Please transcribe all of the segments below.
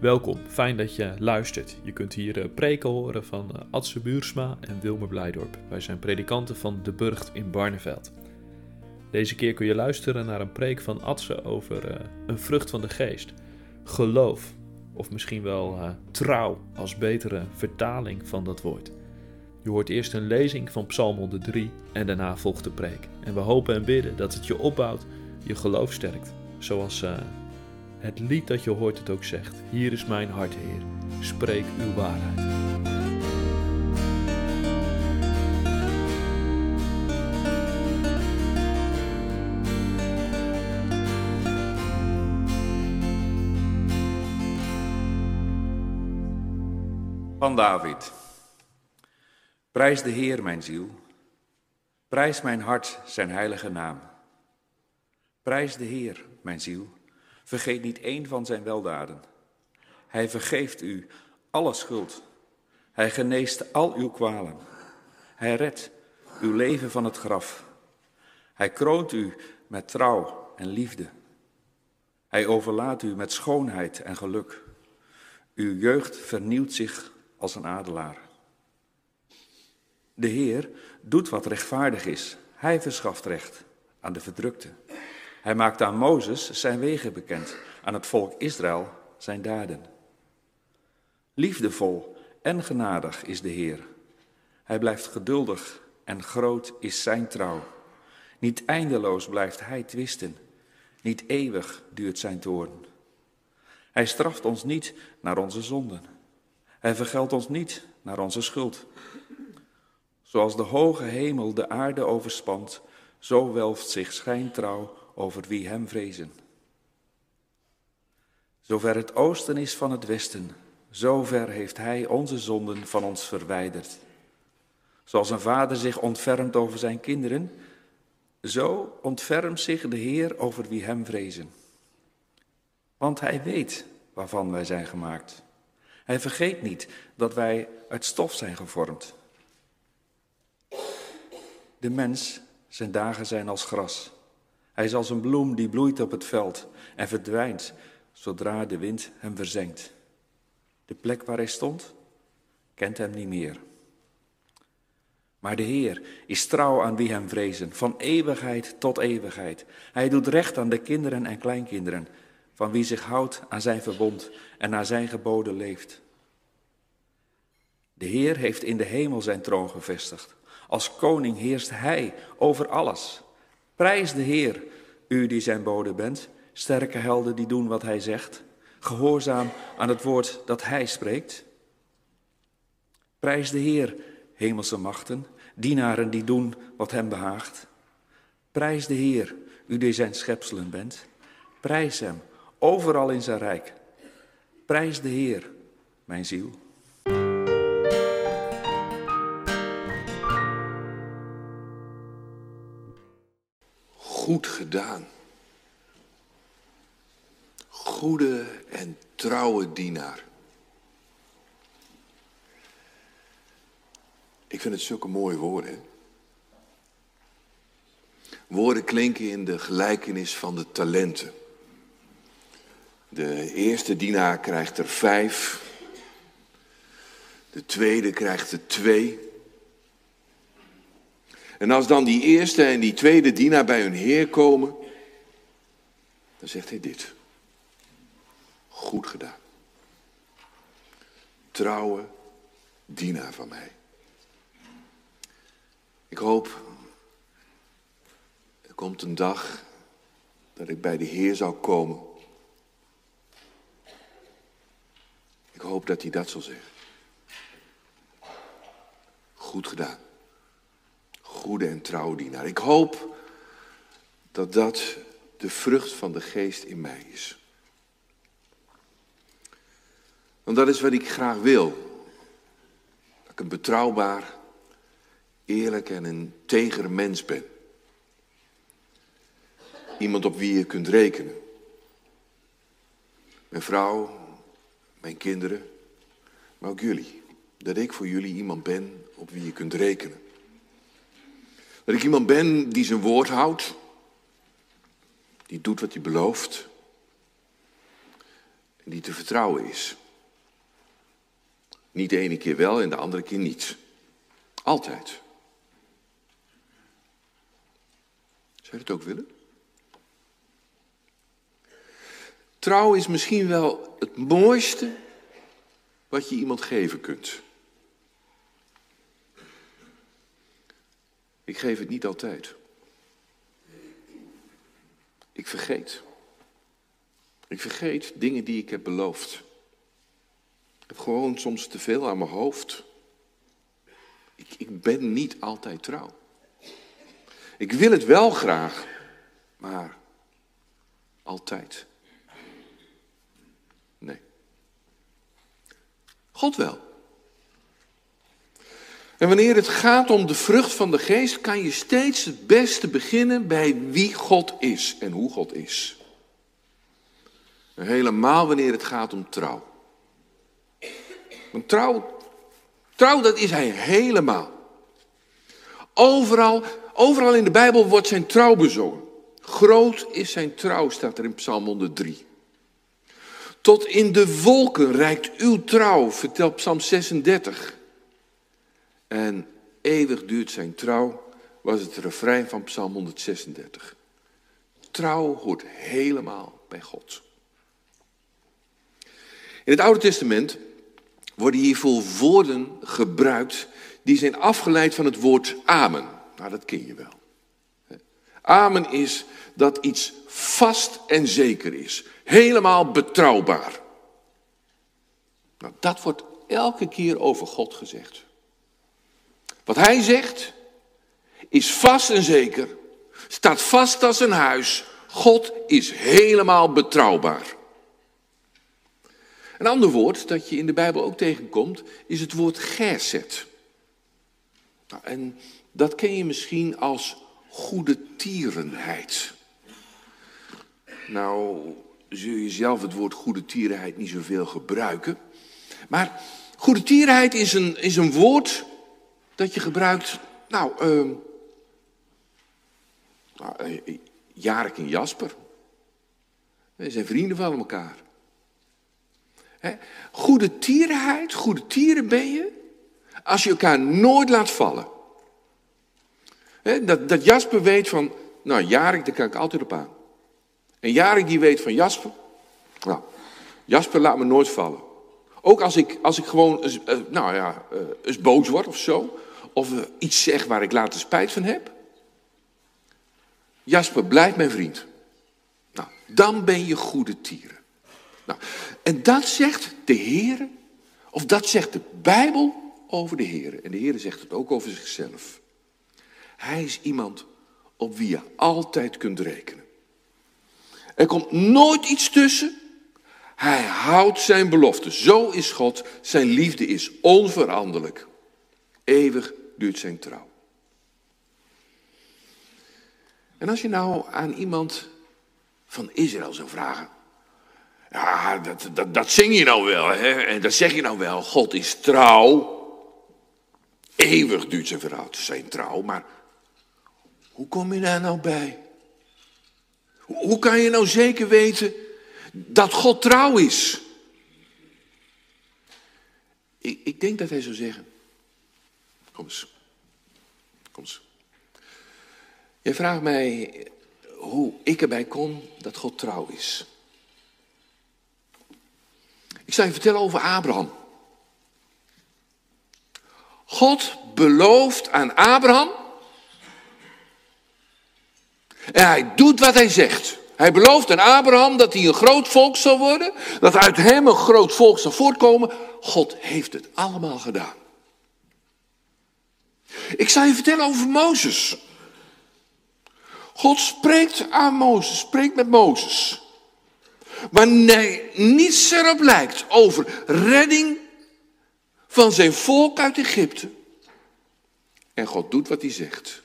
Welkom, fijn dat je luistert. Je kunt hier uh, preken horen van uh, Adse Buursma en Wilmer Blijdorp. Wij zijn predikanten van De Burgt in Barneveld. Deze keer kun je luisteren naar een preek van Adse over uh, een vrucht van de geest. Geloof, of misschien wel trouw als betere vertaling van dat woord. Je hoort eerst een lezing van Psalm 103 en daarna volgt de preek. En we hopen en bidden dat het je opbouwt, je geloof sterkt. Zoals het lied dat je hoort het ook zegt. Hier is mijn hart, Heer. Spreek uw waarheid. Van David. Prijs de Heer, mijn ziel. Prijs mijn hart zijn heilige naam. Prijs de Heer, mijn ziel. Vergeet niet één van zijn weldaden. Hij vergeeft u alle schuld. Hij geneest al uw kwalen. Hij redt uw leven van het graf. Hij kroont u met trouw en liefde. Hij overlaat u met schoonheid en geluk. Uw jeugd vernieuwt zich als een adelaar. De Heer doet wat rechtvaardig is. Hij verschaft recht aan de verdrukte. Hij maakt aan Mozes zijn wegen bekend, aan het volk Israël zijn daden. Liefdevol en genadig is de Heer. Hij blijft geduldig en groot is zijn trouw. Niet eindeloos blijft hij twisten, niet eeuwig duurt zijn toorn. Hij straft ons niet naar onze zonden. Hij vergeldt ons niet naar onze schuld. Zoals de hoge hemel de aarde overspant, zo welft zich schijntrouw over wie hem vrezen. Zover het oosten is van het westen, zover heeft hij onze zonden van ons verwijderd. Zoals een vader zich ontfermt over zijn kinderen, zo ontfermt zich de Heer over wie hem vrezen. Want hij weet waarvan wij zijn gemaakt. Hij vergeet niet dat wij uit stof zijn gevormd. De mens, zijn dagen zijn als gras. Hij is als een bloem die bloeit op het veld en verdwijnt zodra de wind hem verzengt. De plek waar hij stond kent hem niet meer. Maar de Heer is trouw aan wie hem vrezen, van eeuwigheid tot eeuwigheid. Hij doet recht aan de kinderen en kleinkinderen, van wie zich houdt aan zijn verbond en naar zijn geboden leeft. De Heer heeft in de hemel zijn troon gevestigd. Als koning heerst hij over alles. Prijs de Heer, u die zijn bode bent, sterke helden die doen wat hij zegt, gehoorzaam aan het woord dat hij spreekt. Prijs de Heer, hemelse machten, dienaren die doen wat hem behaagt. Prijs de Heer, u die zijn schepselen bent. Prijs hem, overal in zijn rijk. Prijs de Heer, mijn ziel. Goed gedaan. Goede en trouwe dienaar. Ik vind het zulke mooie woorden. Woorden klinken in de gelijkenis van de talenten. De eerste dienaar krijgt er vijf. De tweede krijgt er twee. En als dan die eerste en die tweede dienaar bij hun heer komen, dan zegt hij dit. Goed gedaan. Trouwe dienaar van mij. Ik hoop, er komt een dag dat ik bij de Heer zal komen. Ik hoop dat hij dat zal zeggen. Goed gedaan goede en trouwe dienaar. Ik hoop dat dat de vrucht van de geest in mij is. Want dat is wat ik graag wil. Dat ik een betrouwbaar, eerlijk en een teger mens ben. Iemand op wie je kunt rekenen. Mijn vrouw, mijn kinderen, maar ook jullie. Dat ik voor jullie iemand ben op wie je kunt rekenen. Dat ik iemand ben die zijn woord houdt. Die doet wat hij belooft. die te vertrouwen is. Niet de ene keer wel en de andere keer niet. Altijd. Zou je het ook willen? Trouw is misschien wel het mooiste wat je iemand geven kunt. Ik geef het niet altijd. Ik vergeet. Ik vergeet dingen die ik heb beloofd. Ik heb gewoon soms te veel aan mijn hoofd. Ik, ik ben niet altijd trouw. Ik wil het wel graag, maar altijd. Nee. God wel. En wanneer het gaat om de vrucht van de geest, kan je steeds het beste beginnen bij wie God is en hoe God is. Helemaal wanneer het gaat om trouw. Want trouw, trouw dat is hij helemaal. Overal, overal in de Bijbel wordt zijn trouw bezongen. Groot is zijn trouw, staat er in Psalm 103. Tot in de wolken reikt uw trouw, vertelt Psalm 36. En eeuwig duurt zijn trouw, was het refrein van Psalm 136. Trouw hoort helemaal bij God. In het Oude Testament worden hiervoor woorden gebruikt die zijn afgeleid van het woord amen. Nou, dat ken je wel. Amen is dat iets vast en zeker is. Helemaal betrouwbaar. Nou, dat wordt elke keer over God gezegd. Wat hij zegt is vast en zeker, staat vast als een huis. God is helemaal betrouwbaar. Een ander woord dat je in de Bijbel ook tegenkomt is het woord geset. Nou, en dat ken je misschien als goede tierenheid. Nou, zul je zelf het woord goede tierenheid niet zoveel gebruiken. Maar goede tierenheid is een, is een woord dat je gebruikt, nou, uh, Jarek en Jasper. Wij zijn vrienden van elkaar. Goede tierenheid, goede tieren ben je als je elkaar nooit laat vallen. dat, dat Jasper weet van, nou Jarek, daar kan ik altijd op aan. En Jarek die weet van Jasper, nou, Jasper laat me nooit vallen. Ook als ik, als ik gewoon eens, uh, nou ja, uh, eens boos word of zo, of iets zeg waar ik later spijt van heb. Jasper blijft mijn vriend. Nou, dan ben je goede tieren. Nou, en dat zegt de Heer, of dat zegt de Bijbel over de Heer. En de Heer zegt het ook over zichzelf. Hij is iemand op wie je altijd kunt rekenen. Er komt nooit iets tussen. Hij houdt zijn belofte. Zo is God. Zijn liefde is onveranderlijk. Eeuwig duurt zijn trouw. En als je nou aan iemand van Israël zou vragen: ja, dat, dat, dat zing je nou wel, hè? En dat zeg je nou wel. God is trouw. Eeuwig duurt zijn zijn trouw. Maar hoe kom je daar nou bij? Hoe kan je nou zeker weten dat God trouw is? Ik, ik denk dat hij zou zeggen. Kom eens. Kom eens. Je vraagt mij hoe ik erbij kom dat God trouw is. Ik zal je vertellen over Abraham. God belooft aan Abraham. En hij doet wat hij zegt. Hij belooft aan Abraham dat hij een groot volk zal worden. Dat uit hem een groot volk zal voortkomen. God heeft het allemaal gedaan. Ik zal je vertellen over Mozes. God spreekt aan Mozes, spreekt met Mozes. Wanneer niets erop lijkt over redding van zijn volk uit Egypte. En God doet wat hij zegt.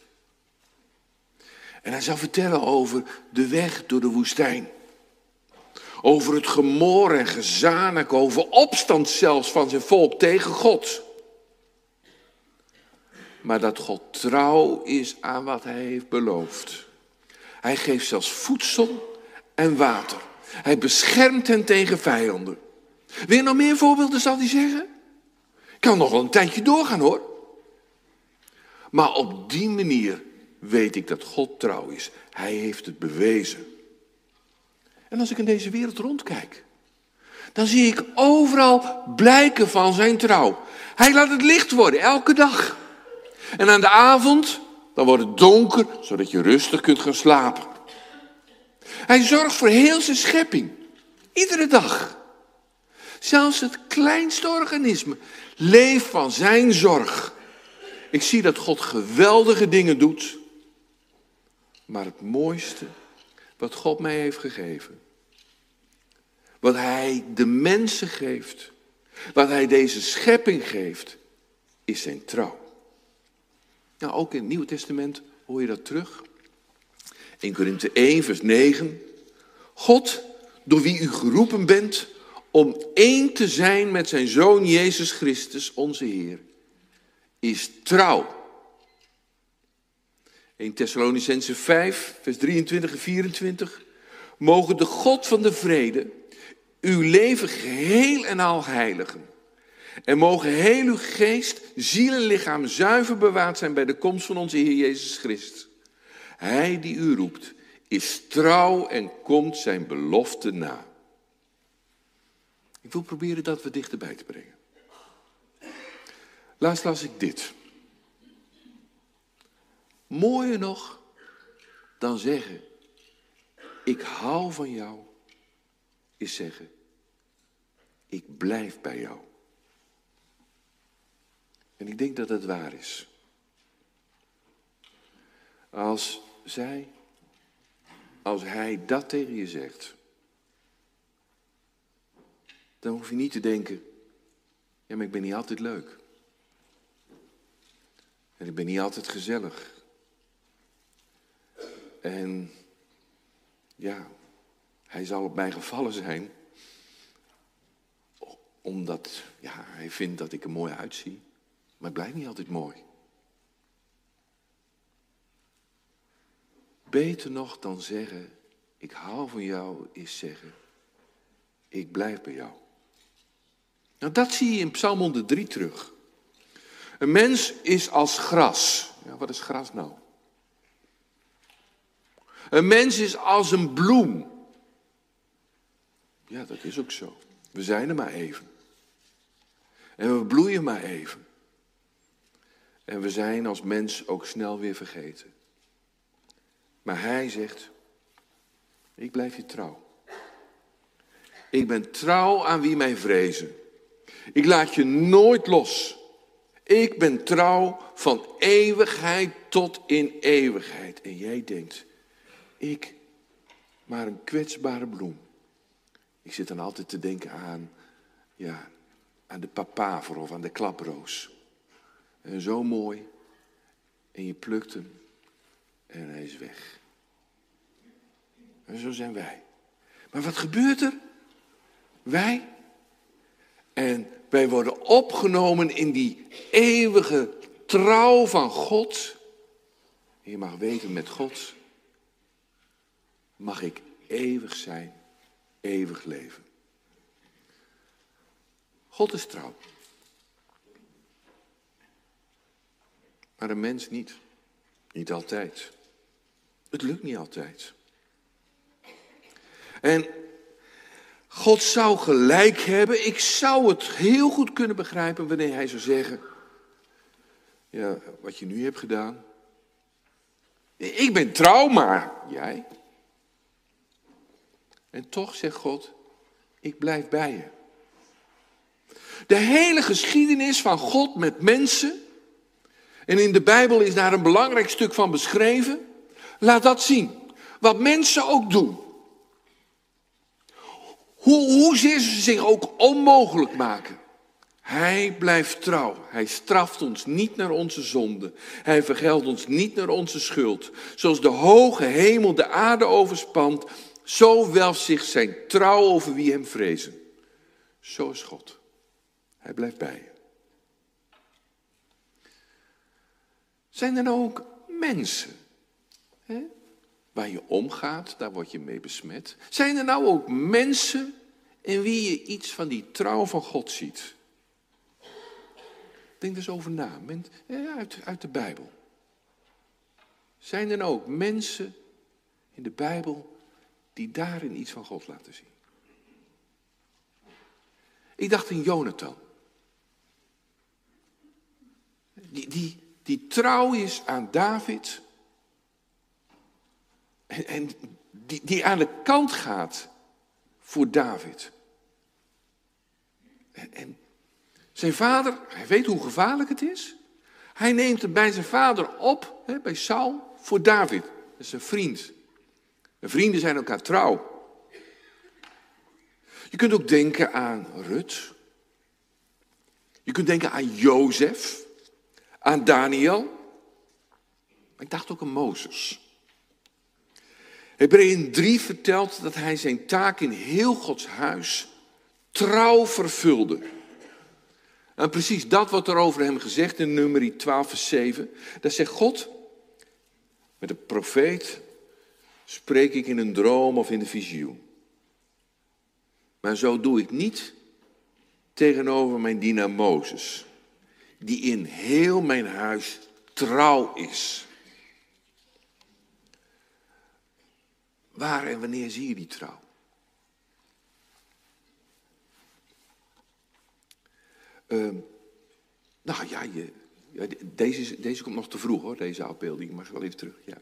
En hij zal vertellen over de weg door de woestijn. Over het gemor en gezanik, over opstand zelfs van zijn volk tegen God. Maar dat God trouw is aan wat hij heeft beloofd. Hij geeft zelfs voedsel en water. Hij beschermt hen tegen vijanden. Je nog meer voorbeelden, zal hij zeggen? Kan nog wel een tijdje doorgaan hoor. Maar op die manier weet ik dat God trouw is. Hij heeft het bewezen. En als ik in deze wereld rondkijk, dan zie ik overal blijken van zijn trouw. Hij laat het licht worden, elke dag. En aan de avond, dan wordt het donker, zodat je rustig kunt gaan slapen. Hij zorgt voor heel zijn schepping, iedere dag. Zelfs het kleinste organisme leeft van zijn zorg. Ik zie dat God geweldige dingen doet. Maar het mooiste wat God mij heeft gegeven, wat Hij de mensen geeft, wat Hij deze schepping geeft, is zijn trouw. Nou, ook in het Nieuwe Testament hoor je dat terug. In Korinthe 1, vers 9. God, door wie u geroepen bent om één te zijn met zijn Zoon Jezus Christus, onze Heer, is trouw. 1 Thessalonicense 5, vers 23 en 24. Mogen de God van de vrede uw leven geheel en al heiligen. En mogen heel uw geest, ziel en lichaam zuiver bewaard zijn bij de komst van onze Heer Jezus Christus. Hij die u roept, is trouw en komt zijn belofte na. Ik wil proberen dat we dichterbij te brengen. Laatst las ik dit. Mooier nog dan zeggen, ik hou van jou, is zeggen, ik blijf bij jou. En ik denk dat het waar is. Als zij, als hij dat tegen je zegt, dan hoef je niet te denken, ja, maar ik ben niet altijd leuk. En ik ben niet altijd gezellig. En ja, hij zal op mij gevallen zijn. Omdat ja, hij vindt dat ik er mooi uitzie. Maar het blijft niet altijd mooi. Beter nog dan zeggen, ik hou van jou, is zeggen, ik blijf bij jou. Nou, dat zie je in Psalm 103 terug. Een mens is als gras. Ja, wat is gras nou? Een mens is als een bloem. Ja, dat is ook zo. We zijn er maar even. En we bloeien maar even. En we zijn als mens ook snel weer vergeten. Maar hij zegt, ik blijf je trouw. Ik ben trouw aan wie mij vrezen. Ik laat je nooit los. Ik ben trouw van eeuwigheid tot in eeuwigheid. En jij denkt, ik, maar een kwetsbare bloem. Ik zit dan altijd te denken aan, ja, aan de papaver of aan de klaproos. En zo mooi. En je plukt hem en hij is weg. En zo zijn wij. Maar wat gebeurt er? Wij. En wij worden opgenomen in die eeuwige trouw van God. En je mag weten, met God mag ik eeuwig zijn, eeuwig leven. God is trouw. Maar een mens niet. Niet altijd. Het lukt niet altijd. En God zou gelijk hebben. Ik zou het heel goed kunnen begrijpen wanneer hij zou zeggen: Ja, wat je nu hebt gedaan. Ik ben trouw, maar jij. En toch zegt God: Ik blijf bij je. De hele geschiedenis van God met mensen. En in de Bijbel is daar een belangrijk stuk van beschreven. Laat dat zien. Wat mensen ook doen. Hoe, hoezeer ze zich ook onmogelijk maken. Hij blijft trouw. Hij straft ons niet naar onze zonde. Hij vergeldt ons niet naar onze schuld. Zoals de hoge hemel de aarde overspant, zo welft zich zijn trouw over wie hem vrezen. Zo is God. Hij blijft bij je. Zijn er nou ook mensen hè, waar je omgaat, daar word je mee besmet. Zijn er nou ook mensen in wie je iets van die trouw van God ziet? Denk eens over na, uit, uit de Bijbel. Zijn er nou ook mensen in de Bijbel die daarin iets van God laten zien? Ik dacht in Jonathan. Die, die, die trouw is aan David. En, die, die aan de kant gaat voor David. En, en zijn vader, hij weet hoe gevaarlijk het is. Hij neemt het bij zijn vader op, hè, bij Saul, voor David. Dat is een vriend. En vrienden zijn elkaar trouw. Je kunt ook denken aan Rut. Je kunt denken aan Jozef, aan Daniel. ik dacht ook aan Mozes. Hebreeën 3 vertelt dat hij zijn taak in heel Gods huis trouw vervulde. En precies dat wordt er over hem gezegd in nummer 12, vers 7. Daar zegt God, met de profeet spreek ik in een droom of in een visioen. Maar zo doe ik niet tegenover mijn dienaar Mozes, die in heel mijn huis trouw is. Waar en wanneer zie je die trouw? Uh, nou ja, je, deze, deze komt nog te vroeg hoor, deze afbeelding. Mag wel even terug. Ja.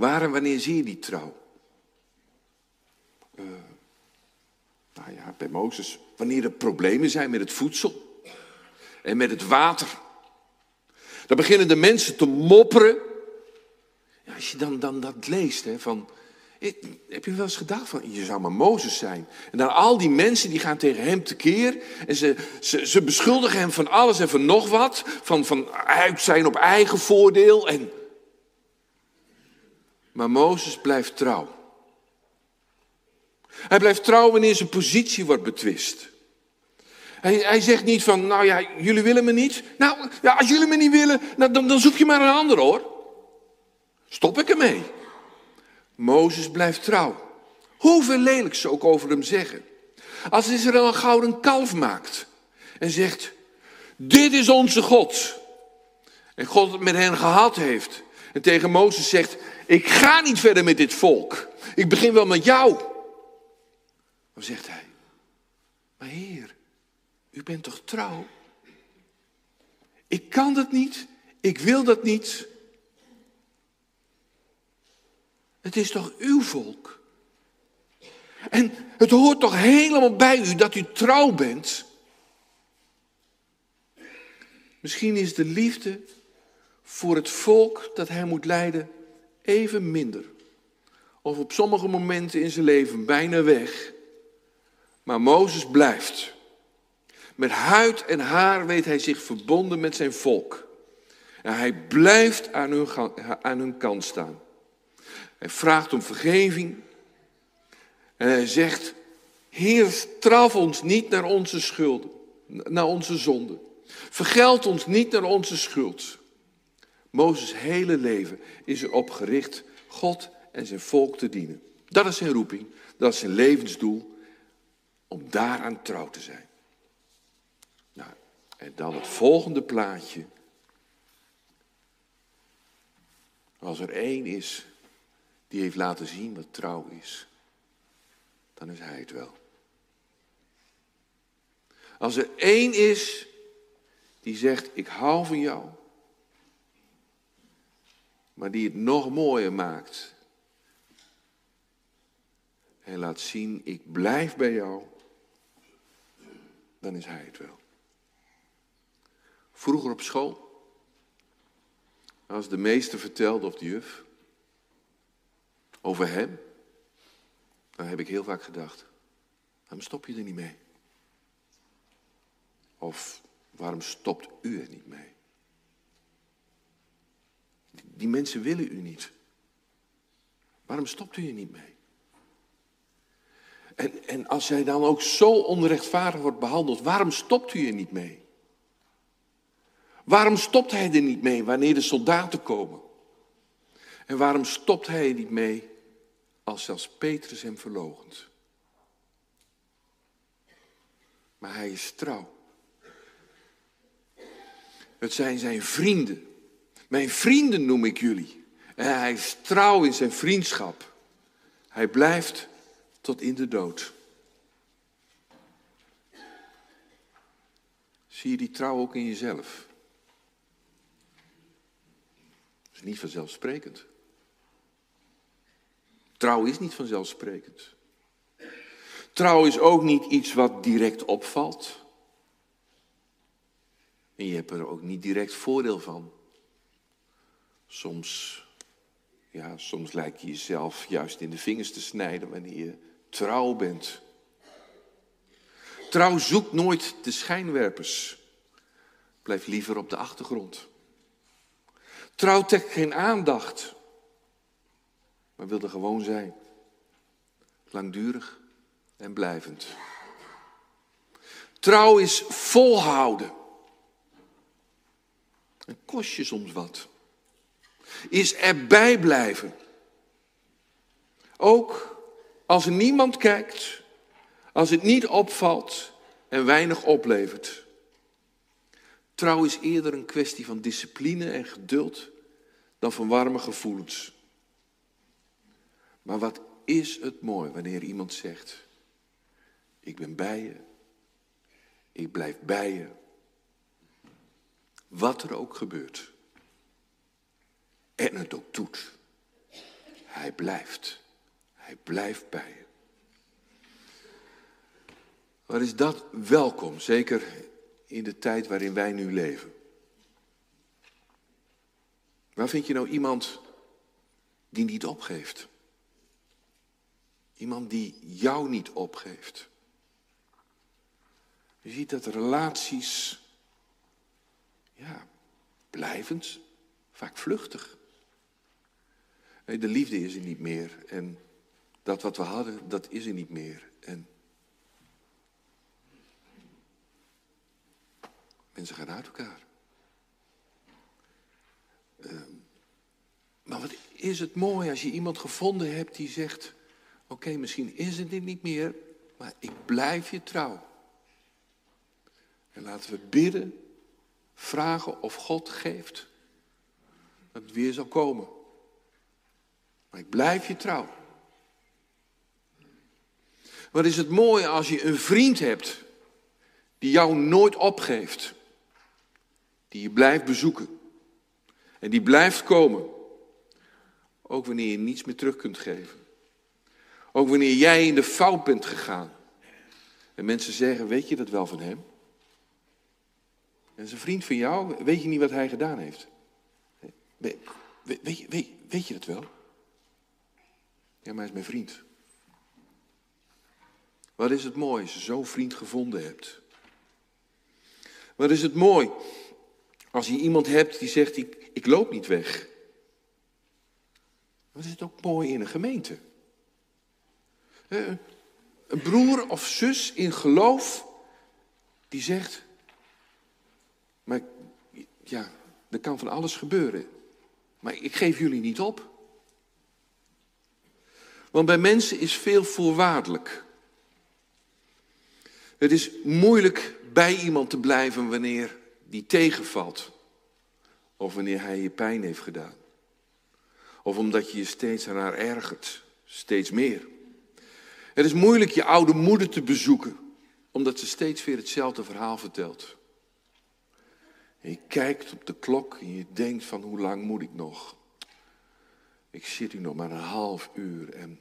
Waar en wanneer zie je die trouw? Uh, nou ja, bij Mozes. Wanneer er problemen zijn met het voedsel en met het water. Dan beginnen de mensen te mopperen. Ja, als je dan, dan dat leest, hè, van, heb je wel eens gedacht van, je zou maar Mozes zijn. En dan al die mensen die gaan tegen hem tekeer. En ze, ze, ze beschuldigen hem van alles en van nog wat. Van, van uit zijn op eigen voordeel. En... Maar Mozes blijft trouw. Hij blijft trouw wanneer zijn positie wordt betwist. Hij, hij zegt niet van, nou ja, jullie willen me niet. Nou, ja, als jullie me niet willen, nou, dan, dan zoek je maar een ander hoor. Stop ik ermee. Mozes blijft trouw. Hoeveel lelijks ze ook over hem zeggen. Als Israël een gouden kalf maakt en zegt, dit is onze God. En God het met hen gehad heeft. En tegen Mozes zegt, ik ga niet verder met dit volk. Ik begin wel met jou. Dan zegt hij, maar Heer, u bent toch trouw? Ik kan dat niet, ik wil dat niet. Het is toch uw volk? En het hoort toch helemaal bij u dat u trouw bent? Misschien is de liefde voor het volk dat hij moet leiden even minder. Of op sommige momenten in zijn leven bijna weg. Maar Mozes blijft. Met huid en haar weet hij zich verbonden met zijn volk. En hij blijft aan hun, aan hun kant staan. Hij vraagt om vergeving. En hij zegt, Heer, straf ons niet naar onze schulden, naar onze zonden. Vergeld ons niet naar onze schuld. Mozes' hele leven is erop gericht God en zijn volk te dienen. Dat is zijn roeping, dat is zijn levensdoel, om daaraan trouw te zijn. Nou, en dan het volgende plaatje. Als er één is die heeft laten zien wat trouw is, dan is hij het wel. Als er één is die zegt, ik hou van jou, maar die het nog mooier maakt en laat zien, ik blijf bij jou, dan is hij het wel. Vroeger op school, als de meester vertelde of de juf, over hem, dan heb ik heel vaak gedacht, waarom stop je er niet mee? Of waarom stopt u er niet mee? Die mensen willen u niet. Waarom stopt u er niet mee? En, en als hij dan ook zo onrechtvaardig wordt behandeld, waarom stopt u er niet mee? Waarom stopt hij er niet mee wanneer de soldaten komen? En waarom stopt hij er niet mee als zelfs Petrus hem verlogent? Maar hij is trouw. Het zijn zijn vrienden. Mijn vrienden noem ik jullie. En hij is trouw in zijn vriendschap. Hij blijft tot in de dood. Zie je die trouw ook in jezelf? Dat is niet vanzelfsprekend. Trouw is niet vanzelfsprekend. Trouw is ook niet iets wat direct opvalt. En je hebt er ook niet direct voordeel van. Soms, ja, soms lijkt je jezelf juist in de vingers te snijden wanneer je trouw bent. Trouw zoekt nooit de schijnwerpers. Blijf liever op de achtergrond. Trouw trekt geen aandacht, maar wil er gewoon zijn. Langdurig en blijvend. Trouw is volhouden. En kost je soms wat. Is erbij blijven. Ook als er niemand kijkt, als het niet opvalt en weinig oplevert. Trouw is eerder een kwestie van discipline en geduld dan van warme gevoelens. Maar wat is het mooi wanneer iemand zegt: Ik ben bij je, ik blijf bij je, wat er ook gebeurt. En het ook doet. Hij blijft, hij blijft bij je. Wat is dat welkom, zeker in de tijd waarin wij nu leven? Waar vind je nou iemand die niet opgeeft? Iemand die jou niet opgeeft. Je ziet dat relaties, ja, blijvend, vaak vluchtig. De liefde is er niet meer en dat wat we hadden, dat is er niet meer. En Mensen gaan uit elkaar. Ehm, maar wat is het mooi als je iemand gevonden hebt die zegt: Oké, misschien is het dit niet meer, maar ik blijf je trouw. En laten we bidden, vragen of God geeft dat het weer zal komen. Maar ik blijf je trouw. Wat is het mooi als je een vriend hebt die jou nooit opgeeft die je blijft bezoeken. En die blijft komen. Ook wanneer je niets meer terug kunt geven. Ook wanneer jij in de fout bent gegaan. En mensen zeggen, weet je dat wel van hem? En zijn vriend van jou, weet je niet wat hij gedaan heeft? Weet, weet, weet, weet je dat wel? Ja, maar hij is mijn vriend. Wat is het mooi als je zo'n vriend gevonden hebt? Wat is het mooi als je iemand hebt die zegt, ik, ik loop niet weg. Wat is het ook mooi in een gemeente. Een broer of zus in geloof die zegt, maar ja, er kan van alles gebeuren. Maar ik geef jullie niet op. Want bij mensen is veel voorwaardelijk. Het is moeilijk bij iemand te blijven wanneer die tegenvalt. Of wanneer hij je pijn heeft gedaan. Of omdat je je steeds aan haar ergert. Steeds meer. Het is moeilijk je oude moeder te bezoeken. Omdat ze steeds weer hetzelfde verhaal vertelt. En je kijkt op de klok en je denkt van hoe lang moet ik nog? Ik zit hier nog maar een half uur en...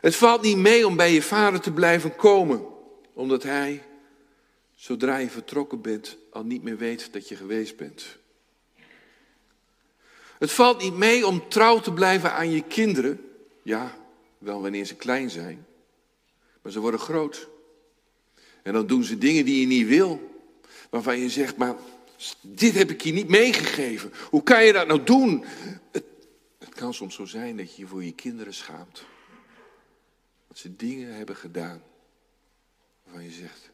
Het valt niet mee om bij je vader te blijven komen, omdat hij zodra je vertrokken bent, al niet meer weet dat je geweest bent. Het valt niet mee om trouw te blijven aan je kinderen. Ja, wel wanneer ze klein zijn. Maar ze worden groot. En dan doen ze dingen die je niet wil. Waarvan je zegt, maar dit heb ik je niet meegegeven. Hoe kan je dat nou doen? Het, kan soms zo zijn dat je je voor je kinderen schaamt. Dat ze dingen hebben gedaan waarvan je zegt,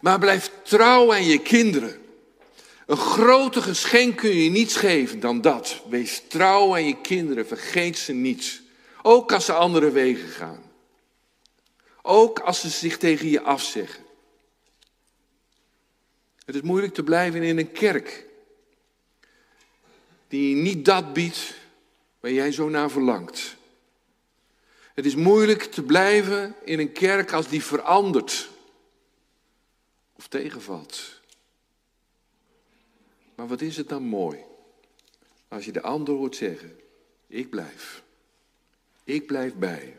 Maar blijf trouw aan je kinderen. Een groter geschenk kun je niets geven dan dat. Wees trouw aan je kinderen, vergeet ze niet. Ook als ze andere wegen gaan. Ook als ze zich tegen je afzeggen. Het is moeilijk te blijven in een kerk die niet dat biedt waar jij zo naar verlangt. Het is moeilijk te blijven in een kerk als die verandert of tegenvalt. Maar wat is het dan mooi als je de ander hoort zeggen, ik blijf. Ik blijf bij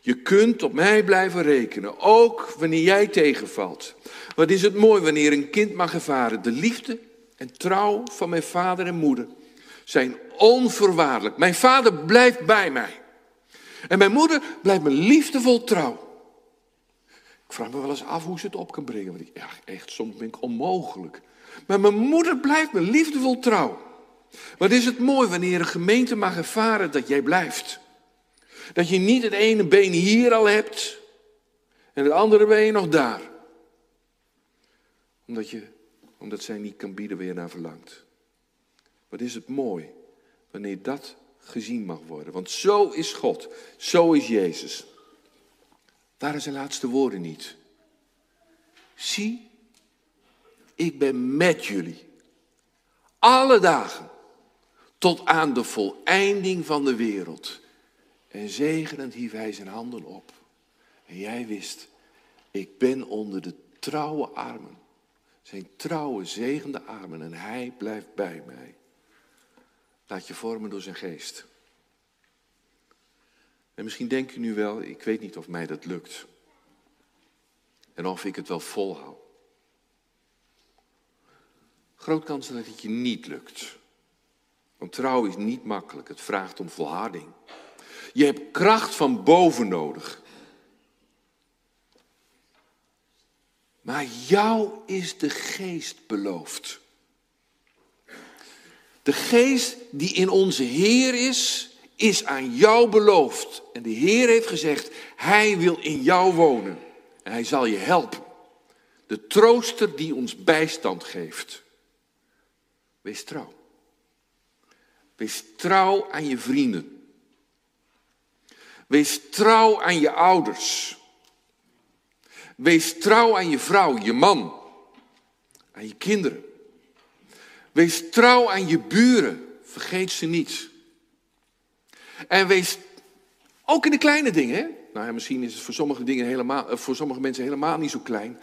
je. Kunt op mij blijven rekenen, ook wanneer jij tegenvalt. Wat is het mooi wanneer een kind mag ervaren. De liefde en trouw van mijn vader en moeder zijn onvoorwaardelijk. Mijn vader blijft bij mij. En mijn moeder blijft me liefdevol trouw. Ik vraag me wel eens af hoe ze het op kan brengen. Want ik, ja, echt, soms ben ik onmogelijk. Maar mijn moeder blijft me liefdevol trouw. Wat is het mooi wanneer een gemeente mag ervaren dat jij blijft. Dat je niet het ene been hier al hebt en het andere been nog daar. Omdat, je, omdat zij niet kan bieden waar je naar verlangt. Wat is het mooi wanneer dat gezien mag worden. Want zo is God, zo is Jezus. Waren zijn laatste woorden niet? Zie, ik ben met jullie. Alle dagen. Tot aan de voleinding van de wereld. En zegenend hief hij zijn handen op. En jij wist, ik ben onder de trouwe armen. Zijn trouwe, zegende armen. En hij blijft bij mij. Laat je vormen door zijn geest. En misschien denk je nu wel, ik weet niet of mij dat lukt. En of ik het wel volhoud. Groot kans dat het je niet lukt. Want trouw is niet makkelijk, het vraagt om volharding. Je hebt kracht van boven nodig. Maar jou is de geest beloofd. De geest die in onze Heer is, is aan jou beloofd. En de Heer heeft gezegd, Hij wil in jou wonen. En Hij zal je helpen. De trooster die ons bijstand geeft. Wees trouw. Wees trouw aan je vrienden. Wees trouw aan je ouders. Wees trouw aan je vrouw, je man, aan je kinderen. Wees trouw aan je buren, vergeet ze niet. En wees ook in de kleine dingen. Nou, misschien is het voor sommige, dingen helemaal, eh, voor sommige mensen helemaal niet zo klein.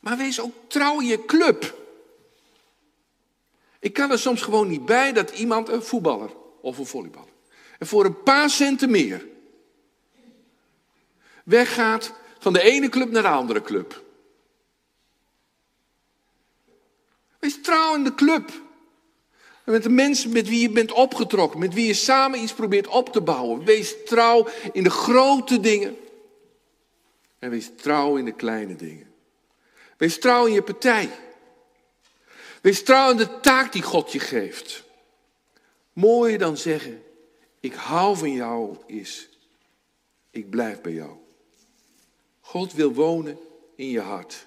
Maar wees ook trouw in je club. Ik kan er soms gewoon niet bij dat iemand, een voetballer of een volleyballer, en voor een paar centen meer weggaat van de ene club naar de andere club. Wees trouw in de club. En met de mensen met wie je bent opgetrokken, met wie je samen iets probeert op te bouwen. Wees trouw in de grote dingen. En wees trouw in de kleine dingen. Wees trouw in je partij. Wees trouw in de taak die God je geeft. Mooier dan zeggen, ik hou van jou is, ik blijf bij jou. God wil wonen in je hart.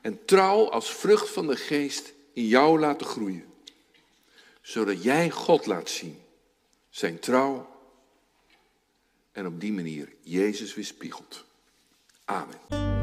En trouw als vrucht van de geest in jou laten groeien. Zodat jij God laat zien. Zijn trouw. En op die manier Jezus weerspiegelt. Amen.